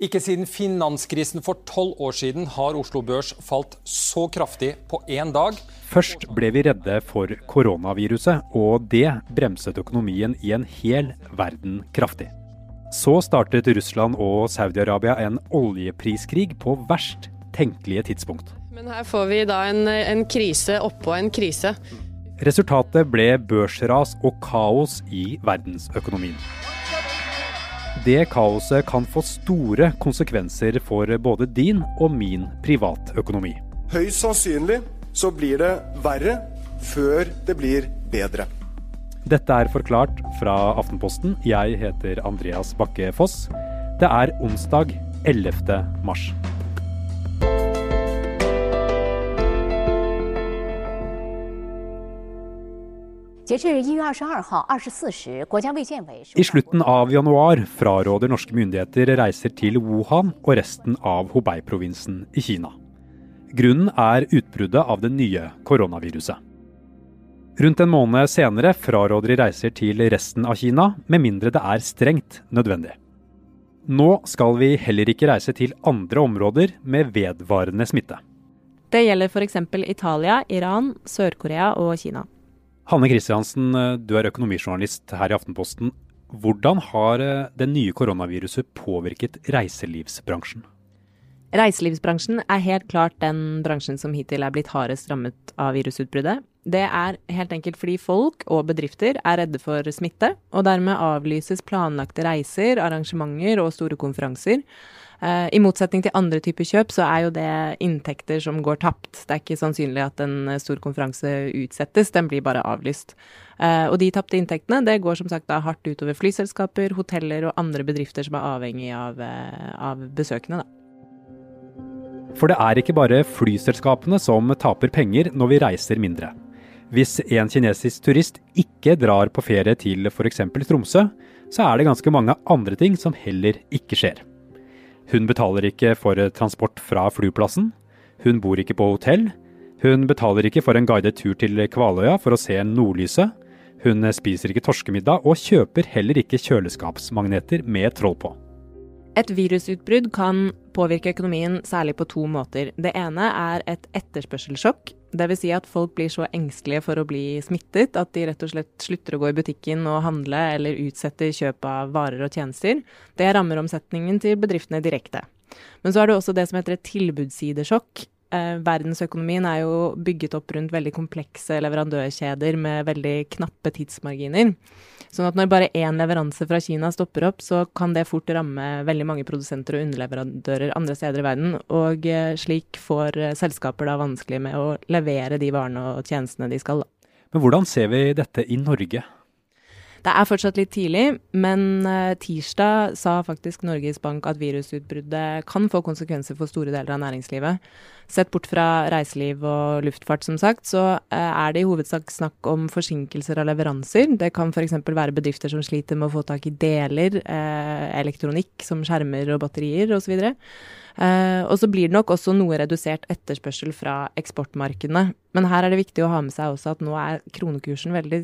Ikke siden finanskrisen for tolv år siden har Oslo Børs falt så kraftig på én dag. Først ble vi redde for koronaviruset, og det bremset økonomien i en hel verden kraftig. Så startet Russland og Saudi-Arabia en oljepriskrig på verst tenkelige tidspunkt. Men her får vi da en, en krise oppå en krise. Resultatet ble børsras og kaos i verdensøkonomien. Det kaoset kan få store konsekvenser for både din og min privatøkonomi. Høyst sannsynlig så blir det verre før det blir bedre. Dette er Forklart fra Aftenposten. Jeg heter Andreas Bakke Foss. Det er onsdag 11. mars. I slutten av januar fraråder norske myndigheter reiser til Wuhan og resten av Hubei-provinsen i Kina. Grunnen er utbruddet av det nye koronaviruset. Rundt en måned senere fraråder de reiser til resten av Kina, med mindre det er strengt nødvendig. Nå skal vi heller ikke reise til andre områder med vedvarende smitte. Det gjelder f.eks. Italia, Iran, Sør-Korea og Kina. Hanne Kristiansen, eh, du er økonomijournalist her i Aftenposten. Hvordan har eh, det nye koronaviruset påvirket reiselivsbransjen? Reiselivsbransjen er helt klart den bransjen som hittil er blitt hardest rammet av virusutbruddet. Det er helt enkelt fordi folk og bedrifter er redde for smitte, og dermed avlyses planlagte reiser, arrangementer og store konferanser. Uh, I motsetning til andre typer kjøp, så er jo det inntekter som går tapt. Det er ikke sannsynlig at en eh, stor konferanse utsettes, den blir bare avlyst. Uh, og de tapte inntektene det går som sagt da hardt utover flyselskaper, hoteller og andre bedrifter som er avhengig av, av besøkende. da. For det er ikke bare flyselskapene som taper penger når vi reiser mindre. Hvis en kinesisk turist ikke drar på ferie til f.eks. Tromsø, så er det ganske mange andre ting som heller ikke skjer. Hun betaler ikke for transport fra flyplassen. Hun bor ikke på hotell. Hun betaler ikke for en guidet tur til Kvaløya for å se nordlyset. Hun spiser ikke torskemiddag, og kjøper heller ikke kjøleskapsmagneter med troll på. Et virusutbrudd kan påvirke økonomien særlig på to måter. Det ene er et etterspørselssjokk. Dvs. Si at folk blir så engstelige for å bli smittet at de rett og slett slutter å gå i butikken og handle eller utsetter kjøp av varer og tjenester. Det rammer omsetningen til bedriftene direkte. Men så er det også det som heter et tilbudssidesjokk. Eh, verdensøkonomien er jo bygget opp rundt veldig komplekse leverandørkjeder med veldig knappe tidsmarginer. Sånn at når bare én leveranse fra Kina stopper opp, så kan det fort ramme veldig mange produsenter og underleverandører andre steder i verden. Og eh, slik får eh, selskaper da vanskelig med å levere de varene og tjenestene de skal. Men hvordan ser vi dette i Norge? Det er fortsatt litt tidlig, men uh, tirsdag sa faktisk Norges Bank at virusutbruddet kan få konsekvenser for store deler av næringslivet. Sett bort fra reiseliv og luftfart, som sagt, så uh, er det i hovedsak snakk om forsinkelser av leveranser. Det kan f.eks. være bedrifter som sliter med å få tak i deler, uh, elektronikk som skjermer og batterier osv. Og så blir det nok også noe redusert etterspørsel fra eksportmarkedene. Men her er det viktig å ha med seg også at nå er kronekursen veldig,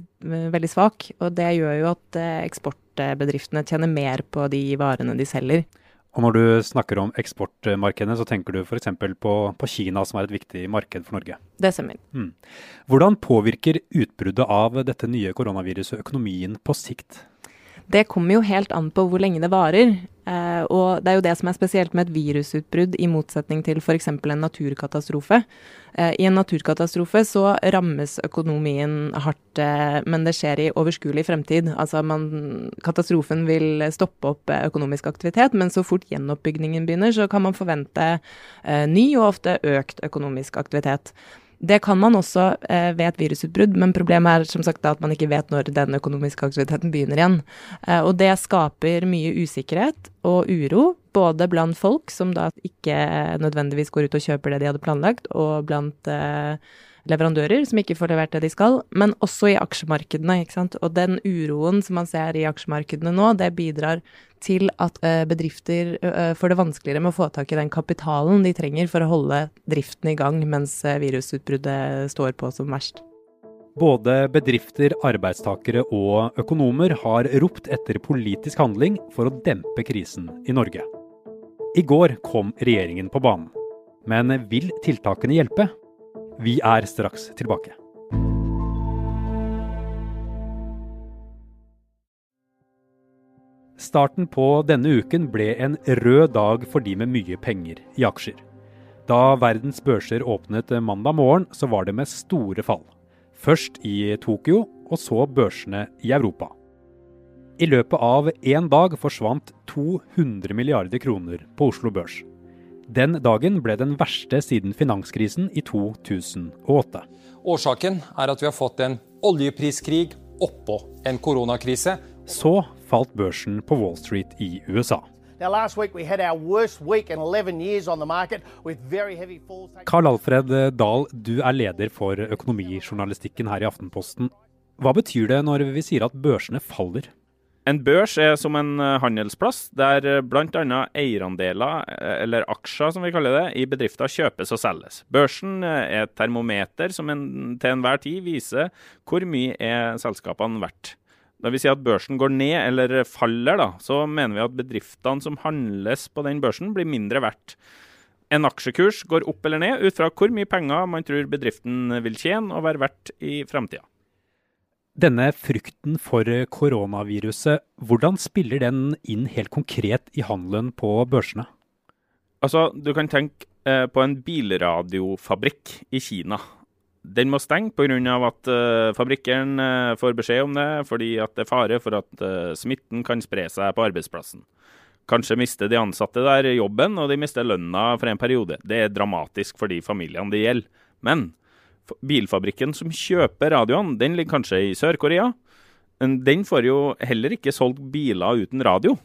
veldig svak. Og det gjør jo at uh, eksportbedriftene tjener mer på de varene de selger. Og når du snakker om eksportmarkedene, så tenker du f.eks. På, på Kina, som er et viktig marked for Norge? Det stemmer. Mm. Hvordan påvirker utbruddet av dette nye koronaviruset økonomien på sikt? Det kommer jo helt an på hvor lenge det varer. Eh, og det er jo det som er spesielt med et virusutbrudd, i motsetning til f.eks. en naturkatastrofe. Eh, I en naturkatastrofe så rammes økonomien hardt, eh, men det skjer i overskuelig fremtid. Altså man, katastrofen vil stoppe opp økonomisk aktivitet, men så fort gjenoppbyggingen begynner, så kan man forvente ny og ofte økt økonomisk aktivitet. Det kan man også eh, ved et virusutbrudd, men problemet er som sagt at man ikke vet når den økonomiske aktiviteten begynner igjen. Eh, og det skaper mye usikkerhet og uro, både blant folk som da ikke nødvendigvis går ut og kjøper det de hadde planlagt, og blant eh, leverandører som ikke får levert det de skal, men også i aksjemarkedene. ikke sant? Og den uroen som man ser i aksjemarkedene nå, det bidrar til at eh, bedrifter får det vanskeligere med å få tak i den kapitalen de trenger for å holde driften i gang mens eh, virusutbruddet står på som verst. Både bedrifter, arbeidstakere og økonomer har ropt etter politisk handling for å dempe krisen i Norge. I går kom regjeringen på banen. Men vil tiltakene hjelpe? Vi er straks tilbake. Starten på denne uken ble en rød dag for de med mye penger i aksjer. Da verdens børser åpnet mandag morgen, så var det med store fall. Først i Tokyo, og så børsene i Europa. I løpet av én dag forsvant 200 milliarder kroner på Oslo Børs. Den dagen ble den verste siden finanskrisen i 2008. Årsaken er at vi har fått en oljepriskrig oppå en koronakrise. Så falt børsen på Wall Street i USA. Karl Alfred Dahl, du er leder for økonomijournalistikken her i Aftenposten. Hva betyr det når vi sier at børsene faller? En børs er som en eh, handelsplass der eh, bl.a. eierandeler, eh, eller aksjer som vi kaller det, i bedrifter kjøpes og selges. Børsen er et termometer som en, til enhver tid viser hvor mye er selskapene verdt. Når vi sier at børsen går ned eller faller, da, så mener vi at bedriftene som handles på den børsen, blir mindre verdt. En aksjekurs går opp eller ned ut fra hvor mye penger man tror bedriften vil tjene og være verdt i framtida. Denne frykten for koronaviruset, hvordan spiller den inn helt konkret i handelen på børsene? Altså, Du kan tenke eh, på en bilradiofabrikk i Kina. Den må stenge pga. at uh, fabrikken uh, får beskjed om det fordi det er fare for at uh, smitten kan spre seg på arbeidsplassen. Kanskje mister de ansatte der jobben, og de mister lønna for en periode. Det er dramatisk for de familiene det gjelder. Men bilfabrikken som kjøper radioene, den ligger kanskje i Sør-Korea. Den får jo heller ikke solgt biler uten radio.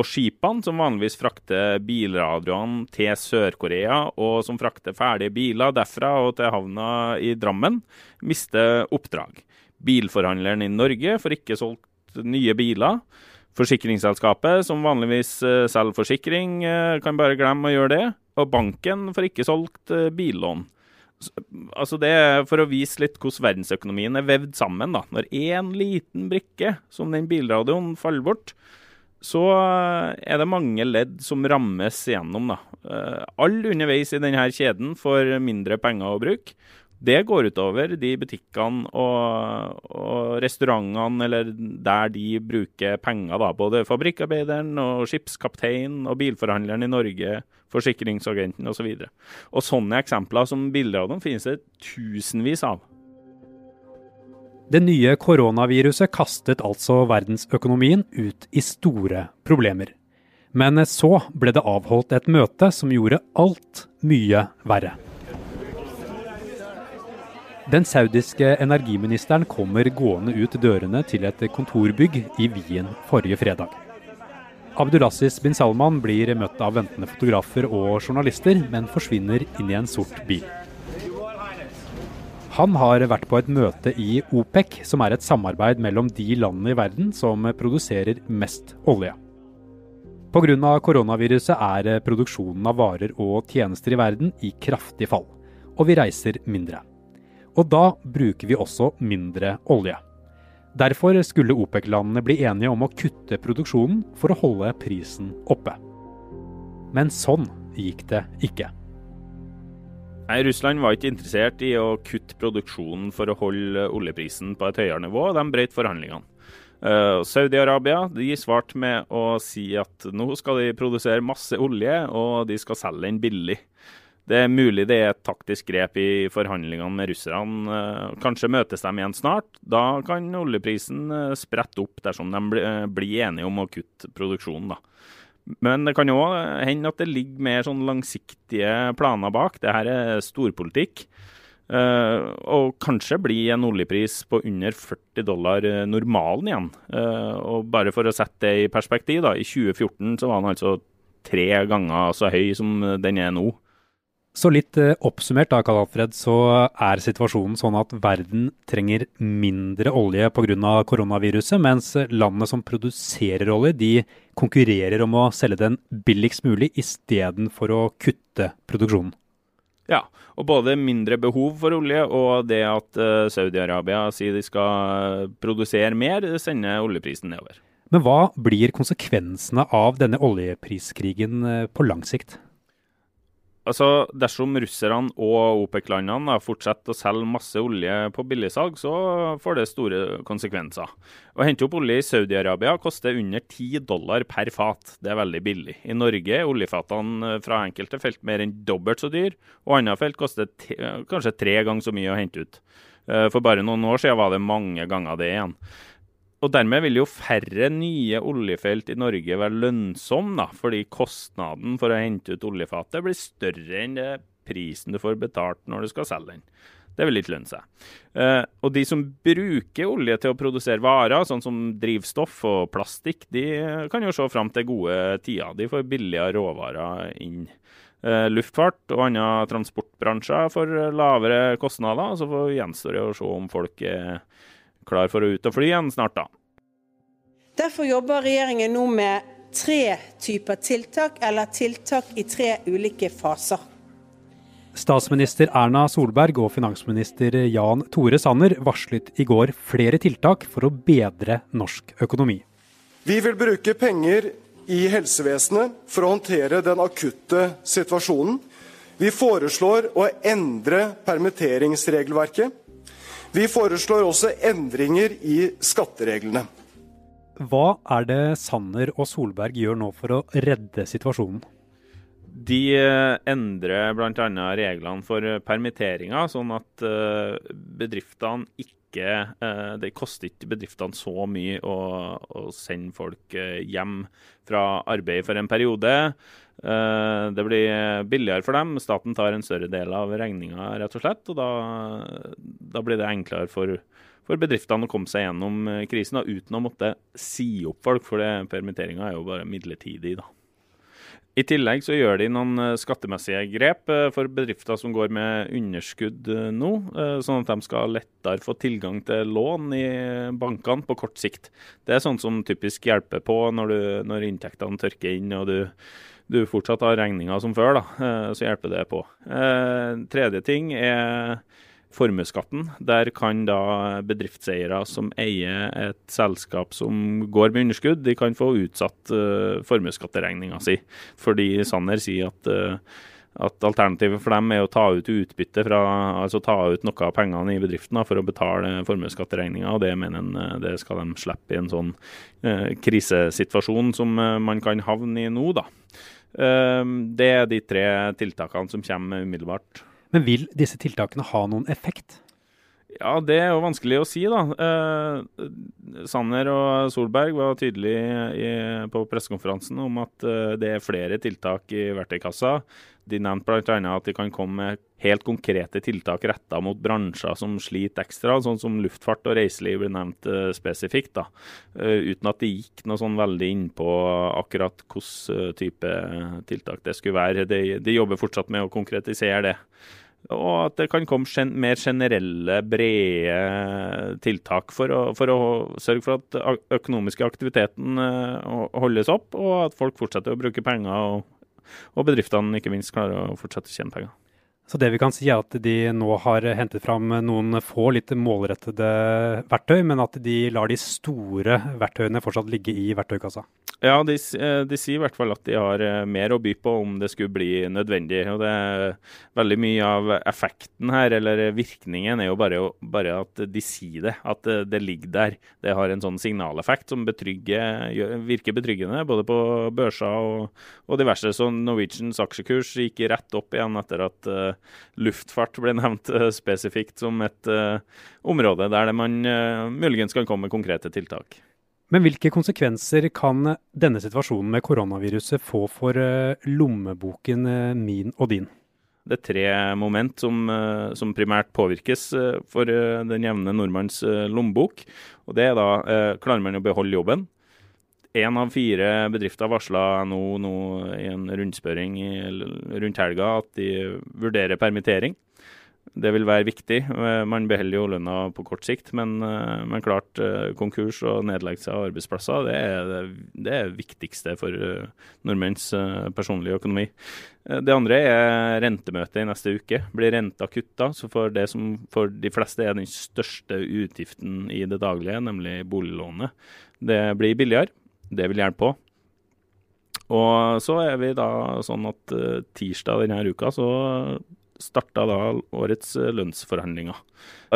Og skipene som vanligvis frakter bilradioene til Sør-Korea, og som frakter ferdige biler derfra og til havna i Drammen, mister oppdrag. Bilforhandleren i Norge får ikke solgt nye biler. Forsikringsselskapet, som vanligvis eh, selger forsikring, eh, kan bare glemme å gjøre det. Og banken får ikke solgt eh, billån. Altså det er For å vise litt hvordan verdensøkonomien er vevd sammen. da. Når én liten brikke, som den bilradioen, faller bort, så eh, er det mange ledd som rammes igjennom. da. Uh, Alle underveis i denne kjeden får mindre penger å bruke. Det går utover de butikkene og, og, restaurantene eller der de bruker penger. da, Både fabrikkarbeideren og skipskapteinen og bilforhandleren i Norge, forsikringsagenten osv. Og, så og sånne eksempler som bilder av dem finnes det tusenvis av. Det nye koronaviruset kastet altså verdensøkonomien ut i store problemer. Men så ble det avholdt et møte som gjorde alt mye verre. Den saudiske energiministeren kommer gående ut dørene til et kontorbygg i Wien forrige fredag. Abdulaziz bin Salman blir møtt av ventende fotografer og journalister, men forsvinner inn i en sort bil. Han har vært på et møte i OPEC, som er et samarbeid mellom de landene i verden som produserer mest olje. Pga. koronaviruset er produksjonen av varer og tjenester i verden i kraftig fall, og vi reiser mindre. Og da bruker vi også mindre olje. Derfor skulle OPEC-landene bli enige om å kutte produksjonen for å holde prisen oppe. Men sånn gikk det ikke. Nei, Russland var ikke interessert i å kutte produksjonen for å holde oljeprisen på et høyere nivå. og De brøt forhandlingene. Uh, Saudi-Arabia de svarte med å si at nå skal de produsere masse olje, og de skal selge den billig. Det er mulig det er et taktisk grep i forhandlingene med russerne. Uh, kanskje møtes de igjen snart. Da kan oljeprisen uh, sprette opp dersom de blir enige om å kutte produksjonen. da. Men det kan òg hende at det ligger mer sånn langsiktige planer bak. Det her er storpolitikk. Uh, og kanskje bli en oljepris på under 40 dollar uh, normalen igjen. Uh, og bare for å sette det i perspektiv, da, i 2014 så var den altså tre ganger så høy som den er nå. Så litt eh, oppsummert da, Karl Alfred, så er situasjonen sånn at verden trenger mindre olje pga. koronaviruset, mens landene som produserer olje, de konkurrerer om å selge den billigst mulig istedenfor å kutte produksjonen. Ja, og både mindre behov for olje og det at uh, Saudi-Arabia sier de skal produsere mer, sender oljeprisen nedover. Men hva blir konsekvensene av denne oljepriskrigen eh, på lang sikt? Altså, Dersom russerne og OPEC-landene fortsetter å selge masse olje på billigsalg, så får det store konsekvenser. Å hente opp olje i Saudi-Arabia koster under 10 dollar per fat. Det er veldig billig. I Norge er oljefatene fra enkelte felt mer enn dobbelt så dyr, og andre felt koster kanskje tre ganger så mye å hente ut. Eh, for bare noen år siden var det mange ganger det igjen. Og dermed vil jo færre nye oljefelt i Norge være lønnsomme, da, fordi kostnaden for å hente ut oljefatet blir større enn prisen du får betalt når du skal selge den. Det vil ikke lønne seg. Eh, og de som bruker olje til å produsere varer, sånn som drivstoff og plastikk, de kan jo se fram til gode tider. De får billigere råvarer inn. Eh, luftfart og andre transportbransjer får lavere kostnader. og Så gjenstår det å se om folk er klar for å ut og fly igjen snart, da. Derfor jobber regjeringen nå med tre typer tiltak, eller tiltak i tre ulike faser. Statsminister Erna Solberg og finansminister Jan Tore Sanner varslet i går flere tiltak for å bedre norsk økonomi. Vi vil bruke penger i helsevesenet for å håndtere den akutte situasjonen. Vi foreslår å endre permitteringsregelverket. Vi foreslår også endringer i skattereglene. Hva er det Sanner og Solberg gjør nå for å redde situasjonen? De eh, endrer bl.a. reglene for permitteringer, sånn at eh, bedriftene ikke eh, Det koster ikke bedriftene så mye å, å sende folk hjem fra arbeid for en periode. Det blir billigere for dem. Staten tar en større del av regninga, rett og slett. Og da, da blir det enklere for for bedriftene å komme seg gjennom eh, krisen da, uten å måtte si opp folk, for permitteringa er jo bare midlertidig. da. I tillegg så gjør de noen eh, skattemessige grep eh, for bedrifter som går med underskudd nå, sånn at de skal lettere få tilgang til lån i bankene på kort sikt. Det er sånt som typisk hjelper på når, du, når inntektene tørker inn og du, du fortsatt har regninger som før. Da, så hjelper det på. Tredje ting er formuesskatten. Der kan da bedriftseiere som eier et selskap som går med underskudd, de kan få utsatt uh, formuesskatteregninga si. Fordi Sanner sier at, at alternativet for dem er å ta ut utbytte fra, altså ta ut noe av pengene i bedriften da, for å betale formuesskatteregninga. Og det mener uh, det skal de slippe i en sånn krisesituasjon som man kan havne i nå, da. Det er de tre tiltakene som kommer umiddelbart. Men vil disse tiltakene ha noen effekt? Ja, det er jo vanskelig å si, da. Eh, Sanner og Solberg var tydelige på pressekonferansen om at eh, det er flere tiltak i verktøykassa. De nevnte bl.a. at de kan komme med helt konkrete tiltak retta mot bransjer som sliter ekstra, sånn som luftfart og reiseliv ble nevnt eh, spesifikt. da, uh, Uten at det gikk noe sånn veldig inn på akkurat hvilken type tiltak det skulle være. De, de jobber fortsatt med å konkretisere det. Og at det kan komme gen mer generelle, brede tiltak for å, for å, sørge for at økonomiske aktiviteten holdes opp, og at folk fortsetter å bruke penger, og, og bedriftene ikke minst klarer å fortsette å tjene penger. Så det vi kan si er at de nå har hentet fram noen få litt målrettede verktøy, men at de lar de store verktøyene fortsatt ligge i verktøykassa? Ja, de, eh, de, sier i hvert fall at de har eh, mer å by på om det skulle bli nødvendig. og det er Veldig mye av effekten her, eller virkningen, er jo bare, bare at de sier det. At det, ligger der. Det har en sånn signaleffekt som virker betryggende, både på børser og, og diverse. Så Norwegians aksjekurs gikk rett opp igjen etter at luftfart ble nevnt uh, spesifikt som et uh, område der man muligens kan komme med konkrete tiltak. Men hvilke konsekvenser kan denne situasjonen med koronaviruset få for eh, lommeboken eh, min og din? Det er tre moment som, eh, som primært påvirkes for den jevne nordmanns lommebok. Og det er da klarer man å beholde jobben. Én av fire bedrifter varsla nå, nå, i en rundspørring rundt helga at de vurderer permittering. Det vil være viktig. Eh, man beholder jo lønna på kort sikt, men, eh, men klart eh, konkurs og nedleggelse av arbeidsplasser det er det, det er viktigste for nordmenns personlige økonomi. Det andre er rentemøtet i neste uke. Blir renta kutta, så for det som for de fleste er den største utgiften i det daglige, nemlig boliglånet, det blir billigere. Det vil hjelpe på. Og så er vi da sånn at uh, tirsdag denne uka så starta da årets lønnsforhandlinger.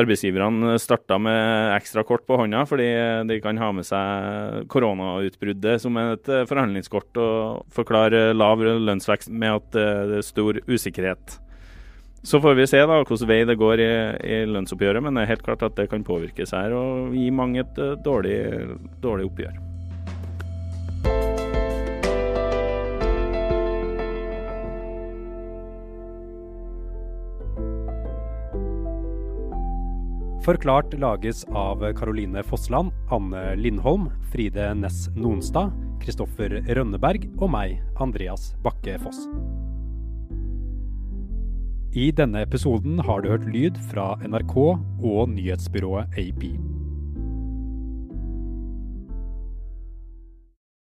Arbeidsgiverne starta med ekstra kort på hånda, fordi de kan ha med seg koronautbruddet som et forhandlingskort og forklare lav lønnsvekst med at det er stor usikkerhet. Så får vi se da hvordan vei det går i, i lønnsoppgjøret, men det er helt klart at det kan påvirkes her og gi mange et dårlig, dårlig oppgjør. Forklart lages av Caroline Fossland, Anne Lindholm, Fride Næss Nonstad, Kristoffer Rønneberg og meg, Andreas Bakke Foss. I denne episoden har du hørt lyd fra NRK og nyhetsbyrået AP.